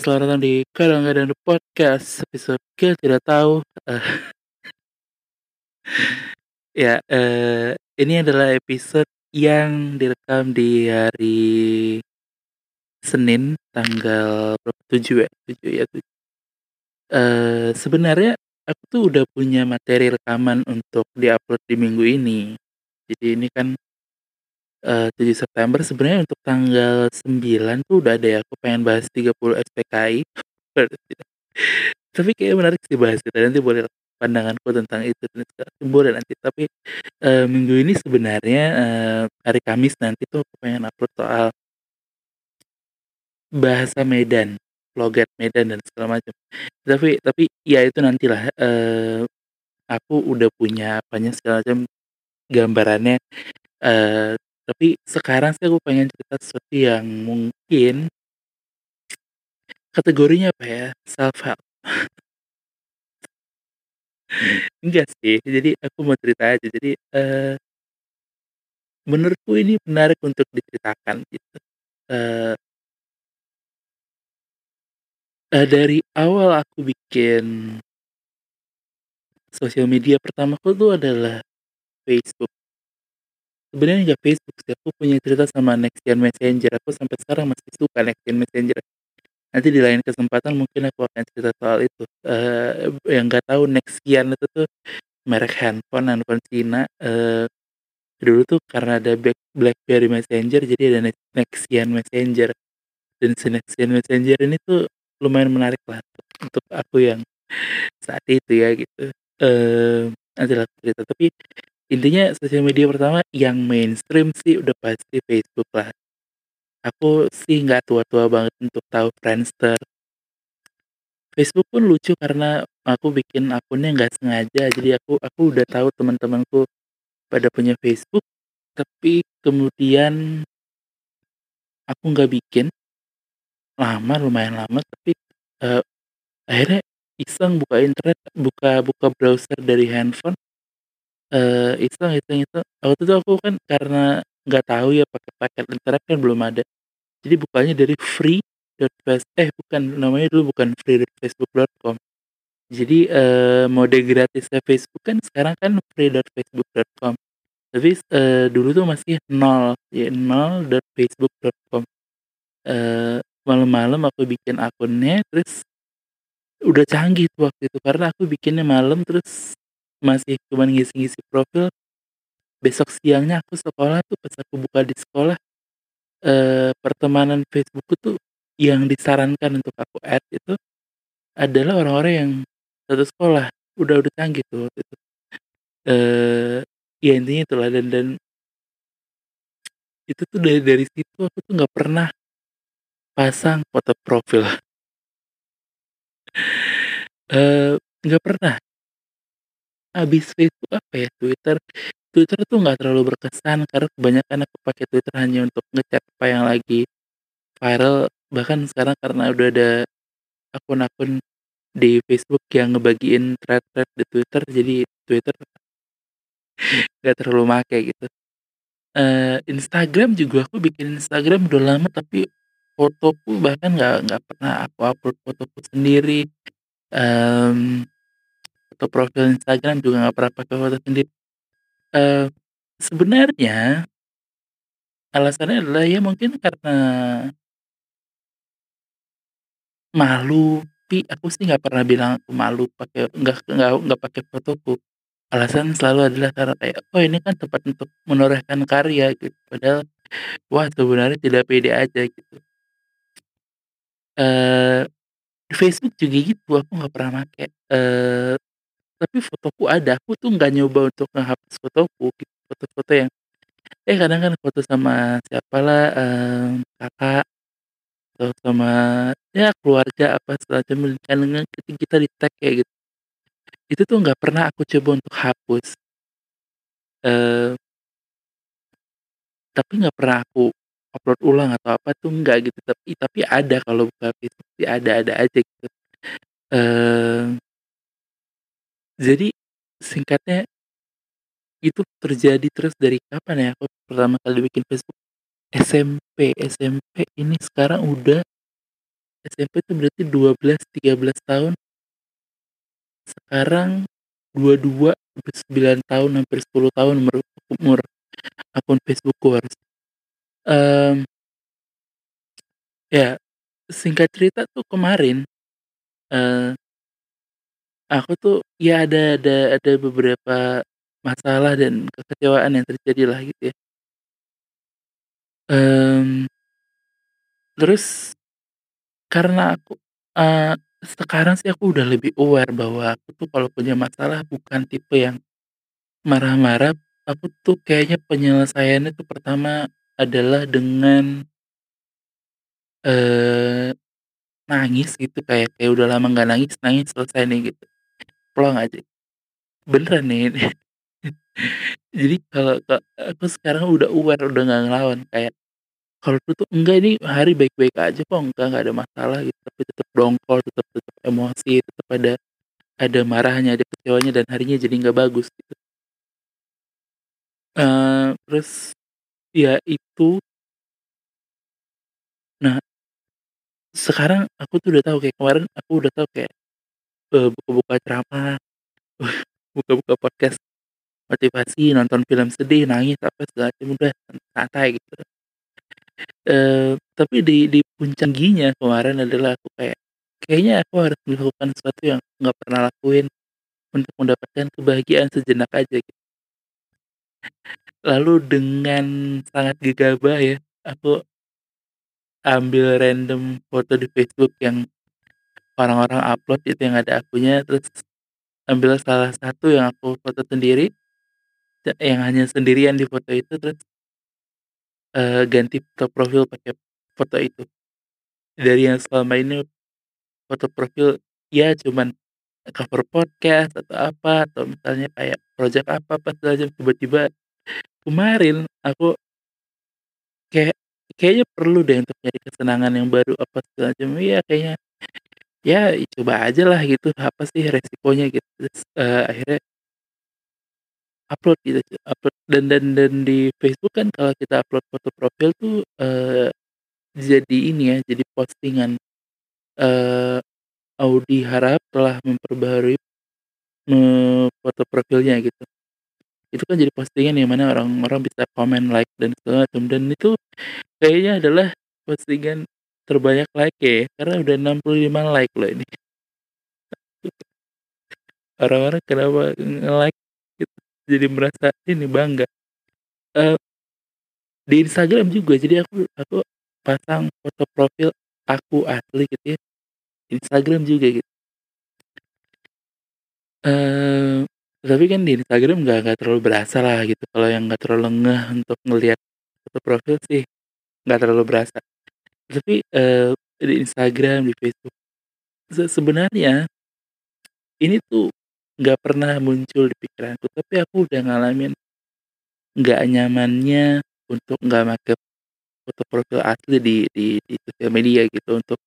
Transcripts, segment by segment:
Selamat datang di Kadang-Kadang Podcast episode ke tidak tahu. Ya, eh, ini adalah episode yang direkam di hari Senin tanggal berapa? 7 ya? 7 ya, 7. Eh, sebenarnya aku tuh udah punya materi rekaman untuk diupload di minggu ini. Jadi ini kan eh, 7 September sebenarnya untuk tanggal 9 tuh udah ada ya aku pengen bahas 30 SPKI. Tapi kayaknya menarik sih bahas itu. Nanti boleh pandanganku tentang itu dan boleh nanti. Tapi eh, minggu ini sebenarnya eh, hari Kamis nanti tuh aku pengen upload soal bahasa Medan, logat Medan dan segala macam. Tapi tapi ya itu nantilah eh, aku udah punya apanya segala macam gambarannya. Eh, tapi sekarang sih aku pengen cerita sesuatu yang mungkin kategorinya apa ya? Self help. Enggak sih, jadi aku mau cerita aja. Jadi eh, menurutku ini menarik untuk diceritakan gitu. Eh, eh, dari awal aku bikin sosial media pertamaku tuh adalah Facebook. Sebenarnya nggak Facebook sih, aku punya cerita sama Nextgen Messenger. Aku sampai sekarang masih suka Nextgen Messenger. Nanti di lain kesempatan mungkin aku akan cerita soal itu. Eh, yang nggak tahu Nextgen itu tuh merek handphone, handphone Cina. Eh, dulu tuh karena ada Black- BlackBerry Messenger, jadi ada Nex- Nextgen Messenger. Dan si Nextgen Messenger ini tuh lumayan menarik lah untuk, aku yang saat itu ya gitu. Eh, nanti lah cerita. Tapi intinya sosial media pertama yang mainstream sih udah pasti Facebook lah. Aku sih nggak tua-tua banget untuk tahu Friendster. Facebook pun lucu karena aku bikin akunnya nggak sengaja, jadi aku aku udah tahu teman-temanku pada punya Facebook, tapi kemudian aku nggak bikin lama, lumayan lama, tapi eh, akhirnya iseng buka internet, buka buka browser dari handphone, eh, iseng iseng itu. Waktu itu aku kan karena nggak tahu ya pakai paket internet kan belum ada, jadi bukanya dari free eh bukan namanya dulu bukan free.facebook.com jadi eh, mode gratisnya Facebook kan sekarang kan free.facebook.com tapi eh, dulu tuh masih nol ya nol.facebook.com eh, malam-malam aku bikin akunnya terus udah canggih tuh waktu itu karena aku bikinnya malam terus masih cuma ngisi-ngisi profil besok siangnya aku sekolah tuh pas aku buka di sekolah eh, pertemanan Facebookku tuh yang disarankan untuk aku add itu adalah orang-orang yang satu sekolah udah udah canggih tuh waktu itu. Eh ya intinya itulah dan dan itu tuh dari dari situ aku tuh nggak pernah pasang foto profil. Eh nggak pernah habis Facebook apa ya Twitter. Twitter tuh nggak terlalu berkesan karena kebanyakan aku pakai Twitter hanya untuk ngechat apa yang lagi viral. Bahkan sekarang karena udah ada akun-akun di Facebook yang ngebagiin thread-thread di Twitter jadi Twitter nggak terlalu make gitu. Eh Instagram juga aku bikin Instagram udah lama tapi fotoku bahkan nggak nggak pernah aku upload fotoku sendiri. Em, foto profil Instagram juga nggak pernah pakai foto sendiri. Eh sebenarnya alasannya adalah ya mungkin karena malu tapi aku sih nggak pernah bilang aku malu pakai nggak nggak nggak pakai fotoku. Alasan selalu adalah karena kayak oh ini kan tempat untuk menorehkan karya gitu. Padahal wah sebenarnya tidak pede aja gitu. Eh di Facebook juga gitu aku nggak pernah pakai. Eh tapi fotoku ada aku tuh nggak nyoba untuk ngehapus fotoku gitu foto-foto yang eh kadang kan foto sama siapalah em, kakak atau sama ya keluarga apa semacam kan ketika kita di tag kayak gitu itu tuh nggak pernah aku coba untuk hapus. Eh tapi nggak pernah aku upload ulang atau apa tuh enggak gitu tapi tapi ada kalau buka Facebook sih ada-ada aja gitu. Eh jadi singkatnya itu terjadi terus dari kapan ya aku pertama kali bikin Facebook SMP SMP ini sekarang udah SMP itu berarti 12, 13 tahun. Sekarang 22, hampir 9 tahun, hampir 10 tahun umur umur akun Facebook-ku harus. Mmm ya, singkat cerita tuh kemarin, eee aku tuh ya ada ada ada beberapa masalah dan kekecewaan yang terjadi lah gitu ya. Mmm, terus karena aku, eee, sekarang sih aku udah lebih aware bahwa aku tuh kalau punya masalah bukan tipe yang marah-marah, aku tuh kayaknya penyelesaiannya tuh pertama adalah dengan eee, nangis gitu kayak kayak udah lama nggak nangis, nangis selesai nih gitu, plong aja. Beneran nih. Jadi kalau aku sekarang udah aware, udah nggak ngelawan kayak kalau dulu tuh enggak ini hari baik-baik aja kok, enggak nggak ada masalah gitu, tapi tetep dongkol, tetep tetep emosi, tetep ada ada marahnya, ada kecewanya, dan harinya jadi nggak bagus gitu. Eee, terus ya itu Nah sekarang aku tuh udah tahu kayak kemarin aku udah tahu kayak, eee, buka-buka ceramah, buka-buka podcast motivasi, nonton film sedih, nangis, apa segala macam, udah santai gitu. Eee, tapi di di puncak giginya kemarin adalah aku kayak, kayaknya aku harus melakukan sesuatu yang nggak pernah lakuin untuk mendapatkan kebahagiaan sejenak aja gitu. Lalu dengan sangat gegabah ya, aku ambil random foto di Facebook yang orang-orang upload itu yang ada akunya, terus ambil salah satu yang aku foto sendiri, yang hanya sendirian di foto itu, terus eee, ganti foto profil pakai foto itu. Dari yang selama ini foto profil, ya cuman cover podcast atau apa, atau misalnya kayak project apa, pas aja tiba-tiba kemarin aku kayak kayaknya perlu deh untuk nyari kesenangan yang baru, apa segala macam, iya kayaknya ya coba ajalah gitu, apa sih resikonya gitu, terus, eee, akhirnya upload gitu, upload dan dan dan di Facebook kan kalau kita upload foto profil tuh, eee, jadi ini ya, jadi postingan, eee, Audi Harap telah memperbaharui, eee, foto profilnya gitu. Itu kan jadi postingan yang mana orang-orang bisa komen, like, dan segala macam, dan itu kayaknya adalah postingan terbanyak like-nya ya, karena udah 65 like loh ini. Orang-orang kenapa nge-like gitu, jadi merasa ini, bangga. Eee di Instagram juga, jadi aku aku pasang foto profil aku asli gitu ya, Instagram juga gitu. Eee, tapi kan di Instagram nggak nggak terlalu berasa lah gitu, kalau yang nggak terlalu ngeh untuk ngelihat foto profil sih, nggak terlalu berasa. Tapi, eee, di Instagram, di Facebook, se sebenarnya ini tuh nggak pernah muncul di pikiranku, tapi aku udah ngalamin nggak nyamannya untuk nggak make foto profil asli di di di sosial media gitu, untuk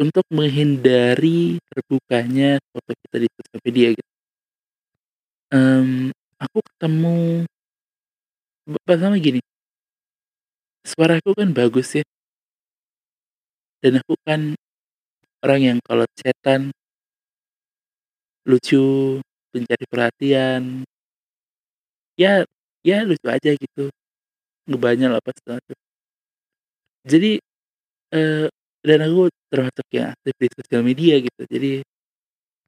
untuk menghindari terbukanya foto kita di sosial media gitu. Mmm, aku ketemu pertama gini suaraku kan bagus ya. Dan aku kan orang yang kalau chat-an lucu, pencari perhatian. Ya ya lucu aja gitu, ngebanyol apa segala macam. Jadi, eee, dan aku termasuk yang aktif di sosial media gitu, jadi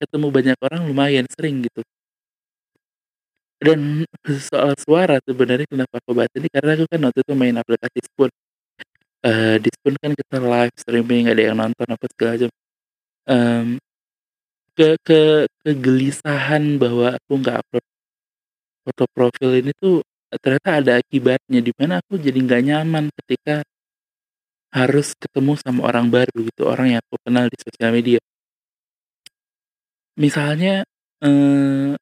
ketemu banyak orang lumayan sering gitu. Dan soal suara sebenarnya kenapa aku bahas ini, karena aku kan waktu itu main aplikasi Spoon. Eee, di Spoon kan kita live streaming, ada yang nonton apa segala macam. Mmm, ke ke kegelisahan bahwa aku nggak upload foto profil ini tuh, ternyata ada akibatnya, di mana aku jadi nggak nyaman ketika harus ketemu sama orang baru gitu, orang yang aku kenal di sosial media. Misalnya, eee,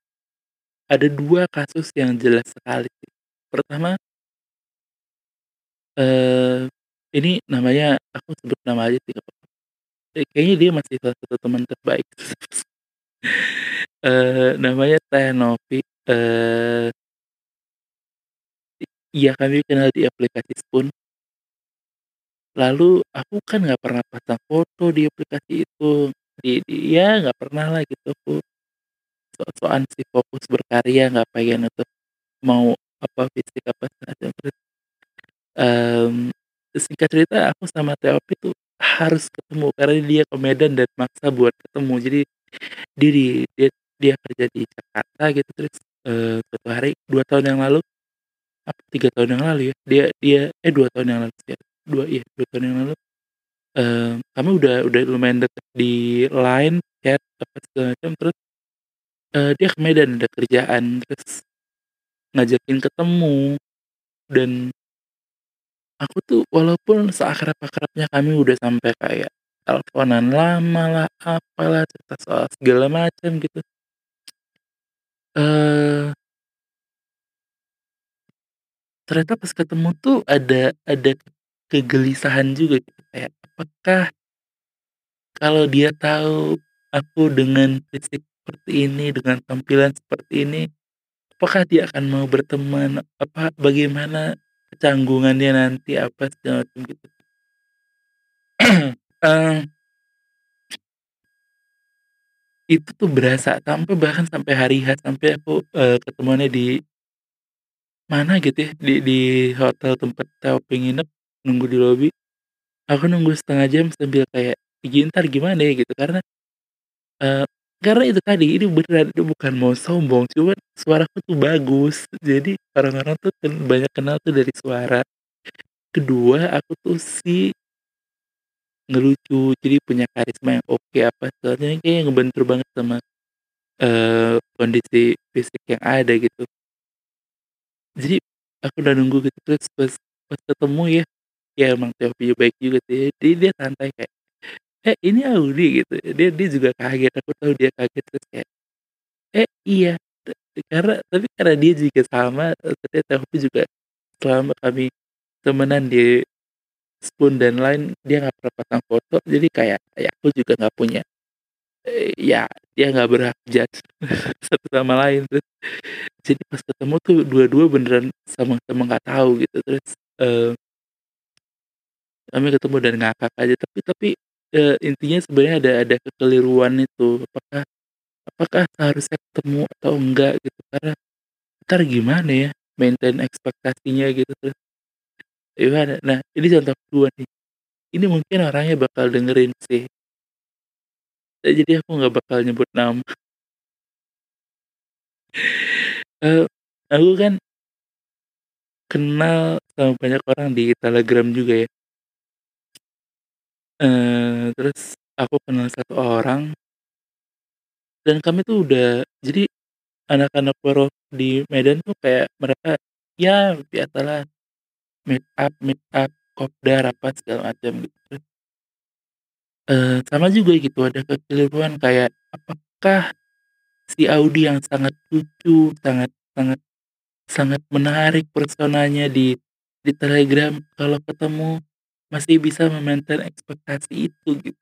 ada 2 kasus yang jelas sekali. Pertama eee, ini namanya aku sebut nama aja sih nggak papa. E kayaknya dia masih salah satu teman terbaik. Eee, namanya Teh Novi, eee I iya kami kenal di aplikasi Spoon. Lalu aku kan nggak pernah pasang foto di aplikasi itu, di di ya nggak pernah lah gitu aku sok-sokan sih fokus berkarya, nggak pengen untuk mau apa fisik apa terus, mmm, singkat cerita aku sama TOP tuh harus ketemu karena dia ke dan maksa buat ketemu. Jadi dia di dia dia kerja di Jakarta gitu, terus, eee, suatu hari 2 tahun yang lalu, apa 3 tahun yang lalu ya, dia dia eh 2 tahun yang lalu ya, 2 iya 2 tahun yang lalu, eee, kami udah udah lumayan deket di line, chat, apa segala macam, terus, eee, dia ke Medan ada kerjaan, terus ngajakin ketemu dan aku tuh walaupun seakrab-akrabnya kami udah sampai kayak teleponan lama lah, apalah, cerita soal segala macam gitu. Eee ternyata pas ketemu tuh ada ada kegelisahan juga gitu, kayak apakah kalau dia tahu aku dengan fisik seperti ini, dengan tampilan seperti ini, apakah dia akan mau berteman? Apa bagaimana kecanggungannya nanti, apa segala macam gitu. Eee itu tuh berasa sampai bahkan sampai hari H, sampai aku, eee, ketemuannya di mana gitu ya, di di hotel tempat TOP nginep, nunggu di lobi. Aku nunggu setengah jam sambil kayak, "Ih, gimana ya?" Gitu, karena, eee, karena itu tadi, ini beneran, ini bukan mau sombong, cuman suaraku tuh bagus. Jadi orang-orang tuh banyak kenal tuh dari suara. Kedua, aku tuh si ngelucu, jadi punya karisma yang oke, apa soalnya kayaknya ngebentur banget sama, eee, kondisi fisik yang ada gitu. Jadi aku udah nunggu gitu, terus pas pas ketemu ya, ya emang TOP-nya baik juga sih, jadi dia santai kayak, "Eh, ini Audy?" Gitu. Dia dia juga kaget, aku tahu dia kaget, terus kayak, "Eh, iya." Karena tapi karena dia juga sama, katanya TOP juga selama kami temenan di Spoon dan Line, dia nggak pernah pasang foto, jadi kayak ya aku juga nggak punya, eee, ya dia nggak berhak judge satu sama lain. Terus jadi pas ketemu tuh dua-dua beneran sama-sama nggak tahu gitu, terus, eee kami ketemu dan ngakak aja, tapi tapi, eee, intinya sebenarnya ada ada kekeliruan itu, apakah apakah seharusnya ketemu atau enggak gitu, karena entar gimana ya maintain ekspektasinya gitu, terus gimana. Nah, ini contoh kedua nih, ini mungkin orangnya bakal dengerin sih. Eee, jadi aku nggak bakal nyebut nama. Eee, aku kan kenal sama banyak orang di Telegram juga ya. Eee, terus aku kenal satu orang dan kami tuh udah jadi anak-anak Waro di Medan tuh kayak mereka ya biasalah meet up meet up, kopdar, apa segala macam gitu. Eee, sama juga gitu, ada kekeliruan kayak apakah si Audy yang sangat lucu, sangat sangat sangat menarik personanya di di Telegram, kalau ketemu masih bisa me-maintain ekspektasi itu gitu.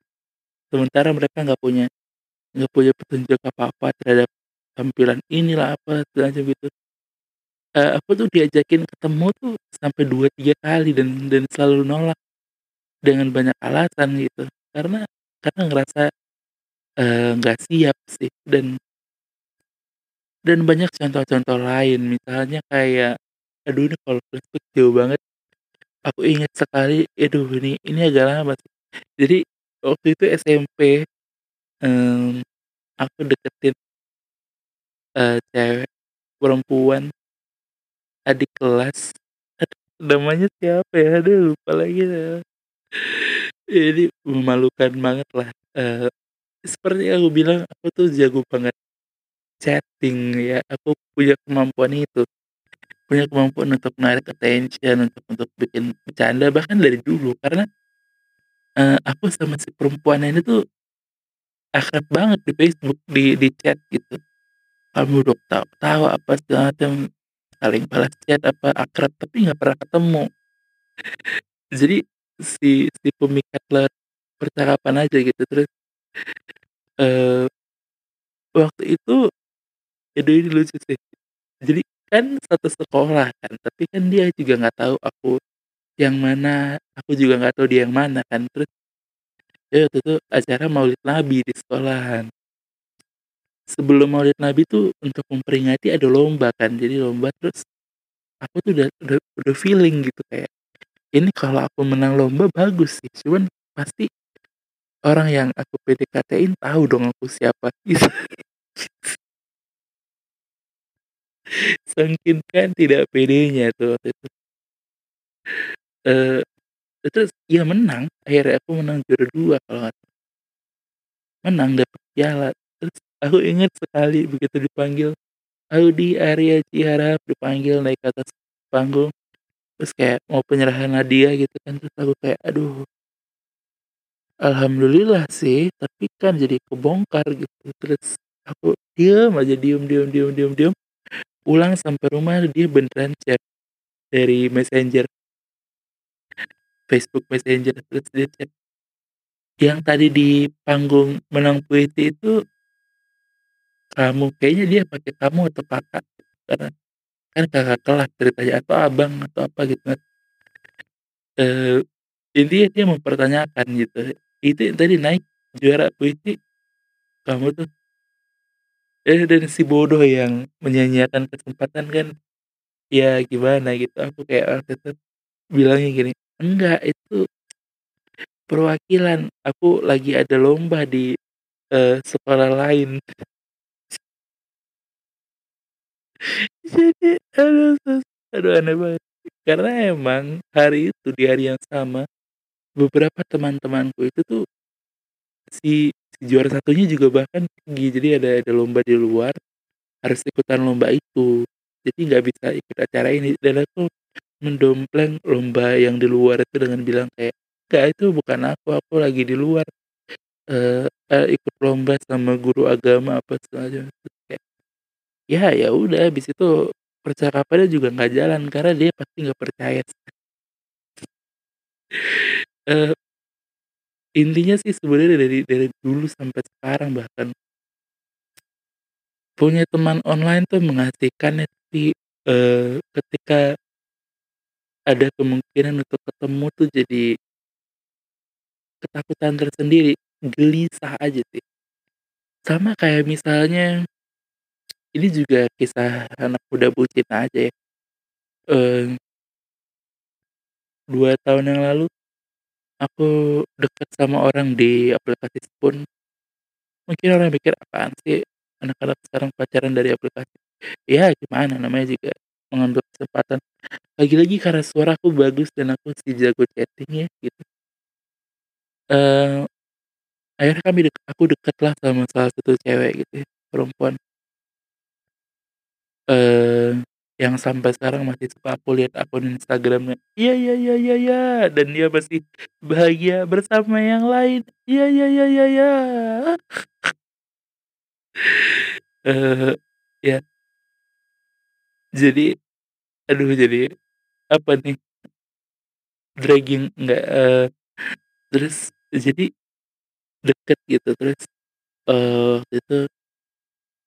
Sementara mereka nggak punya nggak punya petunjuk apa-apa terhadap tampilan inilah, apa macam gitu. Eee, aku tuh diajakin ketemu tuh sampai 2, 3 kali dan dan selalu nolak dengan banyak alasan gitu, karena karena ngerasa, eee, nggak siap sih dan dan banyak contoh-contoh lain, misalnya kayak aduh ini kalau flashback jauh banget, aku ingat sekali, aduh ini ini agak lama. Jadi waktu itu SMP, mmm, aku deketin eee, cewek, perempuan adik kelas, aduh namanya siapa ya? Aduh lupa lagi saya. Ini memalukan banget lah, eee, seperti aku bilang, aku tuh jago banget chatting ya, aku punya kemampuan itu, punya kemampuan untuk menarik attention, untuk untuk bikin bercanda, bahkan dari dulu karena eee, aku sama si perempuan ini tuh akrab banget di Facebook, di di chat gitu. Kami udah ketawa-ketawa, apa segala macam, saling balas chat, apa, akrab, tapi nggak pernah ketemu. Jadi si si pemikat lewat percakapan aja gitu, terus eee, waktu itu aduh ini lucu sih, jadi kan satu sekolah kan, tapi kan dia juga nggak tahu aku yang mana aku juga nggak tahu dia yang mana kan. Terus ya waktu itu acara maulid nabi di sekolahan. Sebelum maulid nabi tuh untuk memperingati ada lomba kan jadi lomba terus aku tuh udah udah, udah feeling gitu kayak ini kalau aku menang lomba bagus sih cuman pasti orang yang aku PDKT-in tahu dong aku siapa. Gitu Saking kan tidak pedenya tuh waktu itu. Eee, terus ya menang, akhirnya aku menang juara 2 kalau nggak. Menang dapet piala, terus aku inget sekali begitu dipanggil, "Audy Arya Ciharap," dipanggil naik ke atas panggung, terus kayak mau penyerahan hadiah gitu kan, terus aku kayak, aduh. Alhamdulillah sih, tapi kan jadi kebongkar gitu, terus aku diem aja, diem diem diem diem diem, pulang sampai rumah dia beneran chat dari Messenger. Facebook Messenger, terus dia chat, "Yang tadi di panggung menang puisi itu" "kamu?" Kayaknya dia pakai kamu atau kakak, karena kan kakak kelas ceritanya atau abang atau apa gitu kan. Eee, intinya dia mempertanyakan gitu, "Itu tadi naik juara puisi kamu tuh?" Eh, dan si bodoh yang menyia-nyiakan kesempatan kan, ya gimana gitu, aku kayak waktu itu bilangnya gini, "Enggak, itu perwakilan, aku lagi ada lomba di, eee, sekolah lain." Jadi aduh aduh aneh banget. Karena emang hari itu, di hari yang sama, beberapa teman-temanku itu tuh si juara satunya juga bahkan pergi, jadi ada ada lomba di luar, harus ikutan lomba itu. Jadi nggak bisa ikut acara ini, dan aku mendompleng lomba yang di luar itu dengan bilang kayak, "Enggak, itu bukan aku, aku lagi di luar, eee eee, ikut lomba sama guru agama," apa segala kayak, ya ya udah habis itu percakapannya juga nggak jalan, karena dia pasti nggak percaya sih. Intinya sih sebenarnya dari dari dulu sampai sekarang bahkan punya teman online tuh mengasihkan ya, tapi, eee, ketika ada kemungkinan untuk ketemu tuh jadi ketakutan tersendiri, gelisah aja sih. Sama kayak misalnya ini juga kisah anak muda bucin aja ya, eee 2 tahun yang lalu, aku deket sama orang di aplikasi Spoon. Mungkin orang mikir, "Apaan sih anak-anak sekarang pacaran dari aplikasi?" Ya gimana, namanya juga mengambil kesempatan. Lagi-lagi karena suaraku bagus dan aku si jago chatting ya, gitu. Eee, akhirnya kami dek aku deketlah sama salah satu cewek gitu ya, perempuan. Eee, yang sampai sekarang masih suka aku lihat akun Instagram-nya, "Iya iya iya iya iya," dan dia masih bahagia bersama yang lain, "Iya iya iya iya iya." Eee, ya. Jadi aduh jadi, apa nih dragging enggak, eee, terus jadi deket gitu, terus, waktu itu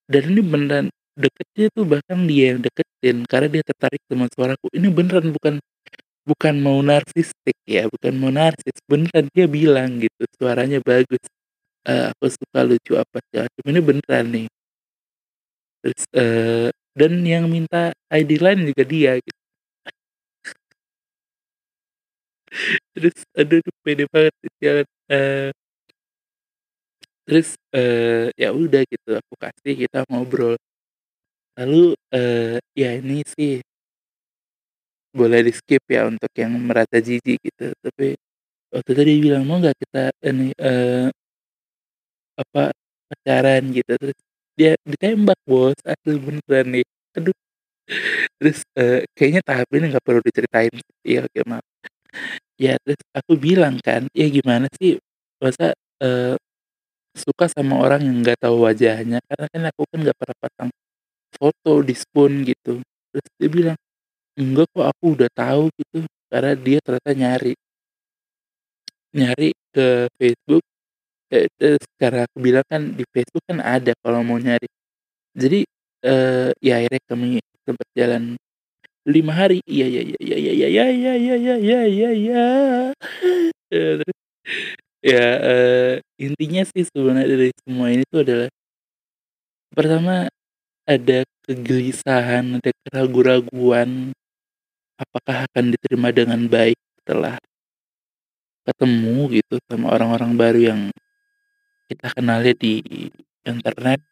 dan ini beneran deketnya tuh bahkan dia yang deketin, karena dia tertarik sama suaraku. Ini beneran bukan bukan mau narsistik ya, bukan mau narsis, beneran dia bilang gitu, "Suaranya bagus, eee, aku suka, lucu," apa segala macam, ini beneran nih. Terus, eee, dan yang minta ID LINE juga dia gitu. Terus aduh pede banget sih sialan, eee terus, eee, ya udah gitu aku kasih, kita ngobrol. Lalu, eee, ya ini sih boleh di-skip ya untuk yang merasa jijik gitu, tapi waktu itu dia bilang, "Mau nggak kita ini, eee" "apa, pacaran?" Gitu, terus dia ditembak Bos, asli beneran nih. Aduh. Terus, eee, kayaknya tahap ini nggak perlu diceritain, iya oke maaf. Ya terus aku bilang kan, "Ya gimana sih, masa, eee, suka sama orang yang nggak tahu wajahnya?" Karena kan aku kan nggak pernah pasang foto di Spoon gitu. Terus dia bilang, "Enggak kok, aku udah tahu," gitu, karena dia ternyata nyari. Nyari ke Facebook, eee, terus karena aku bilang kan di Facebook kan ada kalau mau nyari. Jadi, eee, ya akhirnya kami sempet jalan lima hari iya iya iya iya iya iya iya iya iya iya iya iya ya uh, intinya sih sebenarnya dari semua ini tuh adalah pertama ada kegelisahan ada keraguan-raguan apakah akan diterima dengan baik setelah ketemu gitu sama orang-orang baru yang kita kenalnya di internet?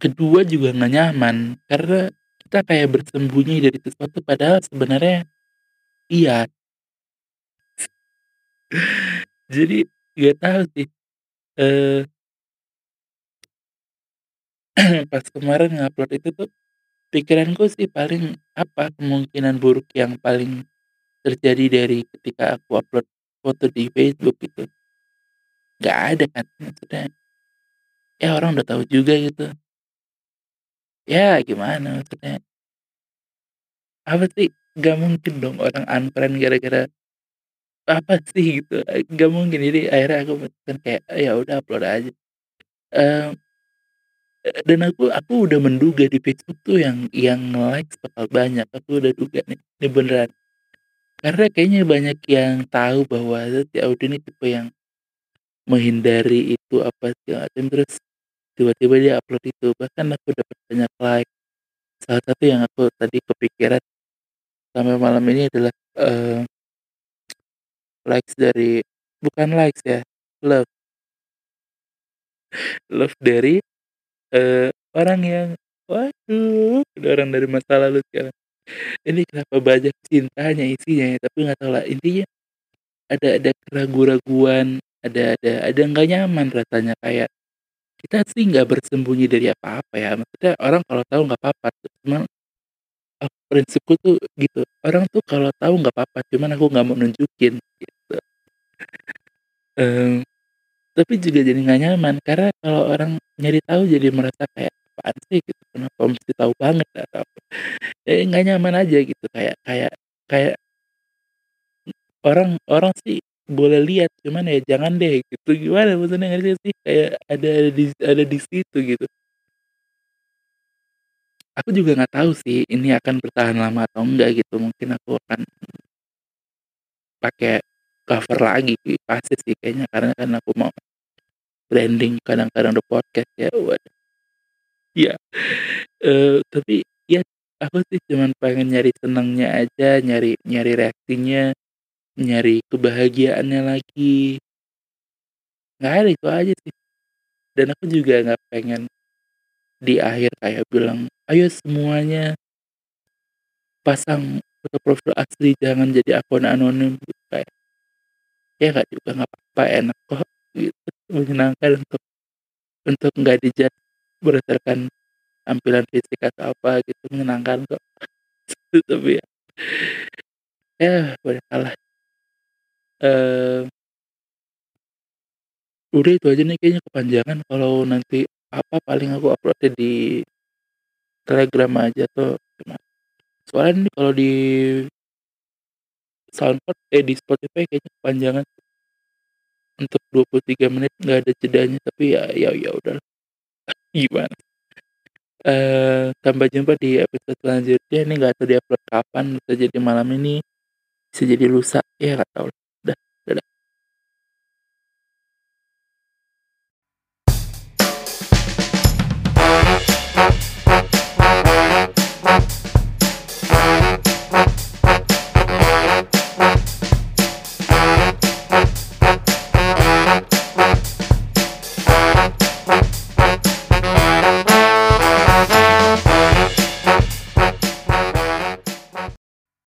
Kedua juga nggak nyaman karena kita kayak bersembunyi dari sesuatu padahal sebenarnya iya. Jadi gak tahu sih eh pas kemarin ngupload itu tuh pikiranku sih paling apa kemungkinan buruk yang paling terjadi dari ketika aku upload foto di Facebook itu nggak ada kan maksudnya. Ya orang udah tahu juga gitu. Ya gimana maksudnya? Apa sih? Nggak mungkin dong orang unfriend gara-gara apa sih gitu? Nggak mungkin. Jadi akhirnya aku kayak ya udah upload aja dan aku aku udah menduga di Facebook tuh yang yang like bakal banyak. Aku udah duga nih ini beneran. Karena kayaknya banyak yang tahu bahwa si Audi ini tipe yang menghindari itu apa sih macam. Terus tiba-tiba dia upload itu. Bahkan aku dapat banyak like. Salah satu yang aku tadi kepikiran sampai malam ini adalah uh, likes dari bukan likes ya love. Love dari uh, orang yang waduh orang dari masa lalu sekarang ini kenapa banyak cintanya isinya ya tapi nggak tahu lah. Intinya ada ada keraguan-raguan ada ada ada nggak nyaman rasanya. Kayak kita sih nggak bersembunyi dari apa-apa ya. Maksudnya orang kalau tahu nggak apa-apa cuman prinsipku tuh gitu. Orang tuh kalau tahu nggak apa-apa cuman aku nggak mau nunjukin gitu. Um, tapi juga jadi nggak nyaman karena kalau orang nyari tahu jadi merasa kayak apaan sih? gitu. Kenapa mesti tahu banget atau apa? Ya nggak nyaman aja gitu kayak kayak kayak orang orang sih boleh lihat cuman ya jangan deh gitu. Gimana maksudnya ngerti sih? Kayak ada di ada di situ gitu. Aku juga nggak tahu sih ini akan bertahan lama atau enggak gitu. Mungkin aku akan pakai cover lagi pasti sih kayaknya karena kan aku mau branding kadang-kadang di podcast ya. Waduh. Ya uh, tapi ya aku sih cuman pengen nyari senangnya aja nyari nyari reaksinya nyari kebahagiaannya lagi. Nggak ada itu aja sih. Dan aku juga nggak pengen di akhir kayak bilang ayo semuanya pasang foto profil asli jangan jadi akun anonim ya nggak juga nggak apa-apa enak kok gitu. Menyenangkan untuk untuk nggak dijat berdasarkan tampilan fisik atau apa gitu. Menyenangkan kok. Tapi ya ya boleh kalah uh, udah itu aja nih kayaknya kepanjangan. Kalau nanti apa paling aku upload di Telegram aja tuh. Soalnya nih kalau di SoundCloud eh di Spotify kayaknya kepanjangan. Untuk 23 menit nggak ada jedanya tapi ya ya ya udah gimana? Uh, sampai jumpa di episode selanjutnya. Ini nggak tahu diupload kapan bisa jadi malam ini bisa jadi lusa. Ya nggak tahu udah